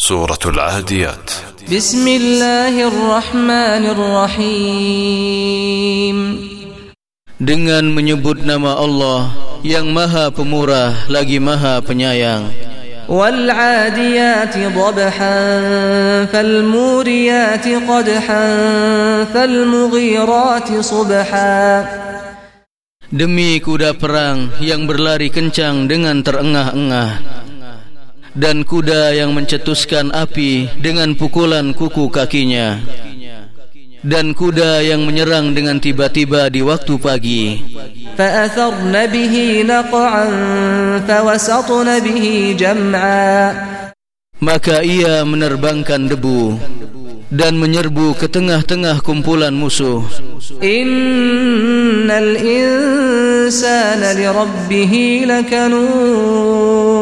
سورة العاديات بسم الله الرحمن الرحيم Dengan menyebut nama Allah yang maha pemurah lagi maha penyayang والعاديات ضبحا فالموريات قدحا فالمغيرات صبحا Demi kuda perang yang berlari kencang dengan terengah-engah Dan kuda yang mencetuskan api dengan pukulan kuku kakinya Dan kuda yang menyerang dengan tiba-tiba di waktu pagi فأثرن به نقعا فوسطن به جمعا Maka ia menerbangkan debu Dan menyerbu ke tengah-tengah kumpulan musuh إن الإنسان لربه لكنود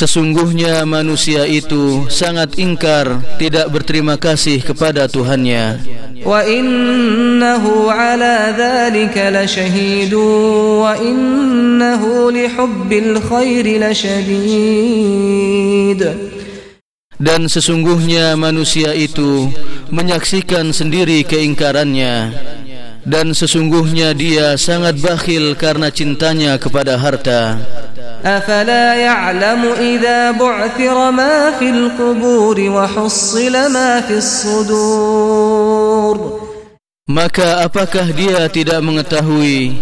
Sesungguhnya manusia itu sangat ingkar tidak berterima kasih kepada Tuhannya. Wa innahu ala dzalika lasyahid wa innahu lihubbil khair lasyadid. Dan sesungguhnya manusia itu menyaksikan sendiri keingkarannya dan sesungguhnya dia sangat bakhil karena cintanya kepada harta. أفلا يعلم إذا بعثر ما في القبور وحصل ما في الصدور Maka apakah dia tidak mengetahui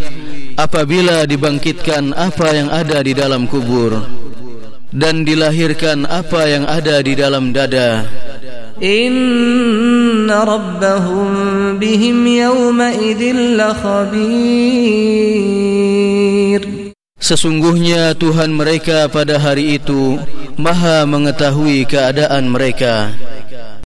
apabila dibangkitkan apa yang ada di dalam kubur dan dilahirkan apa yang ada di dalam dada? إن ربهم بهم يومئذ لخبير Sesungguhnya Tuhan mereka pada hari itu maha mengetahui keadaan mereka.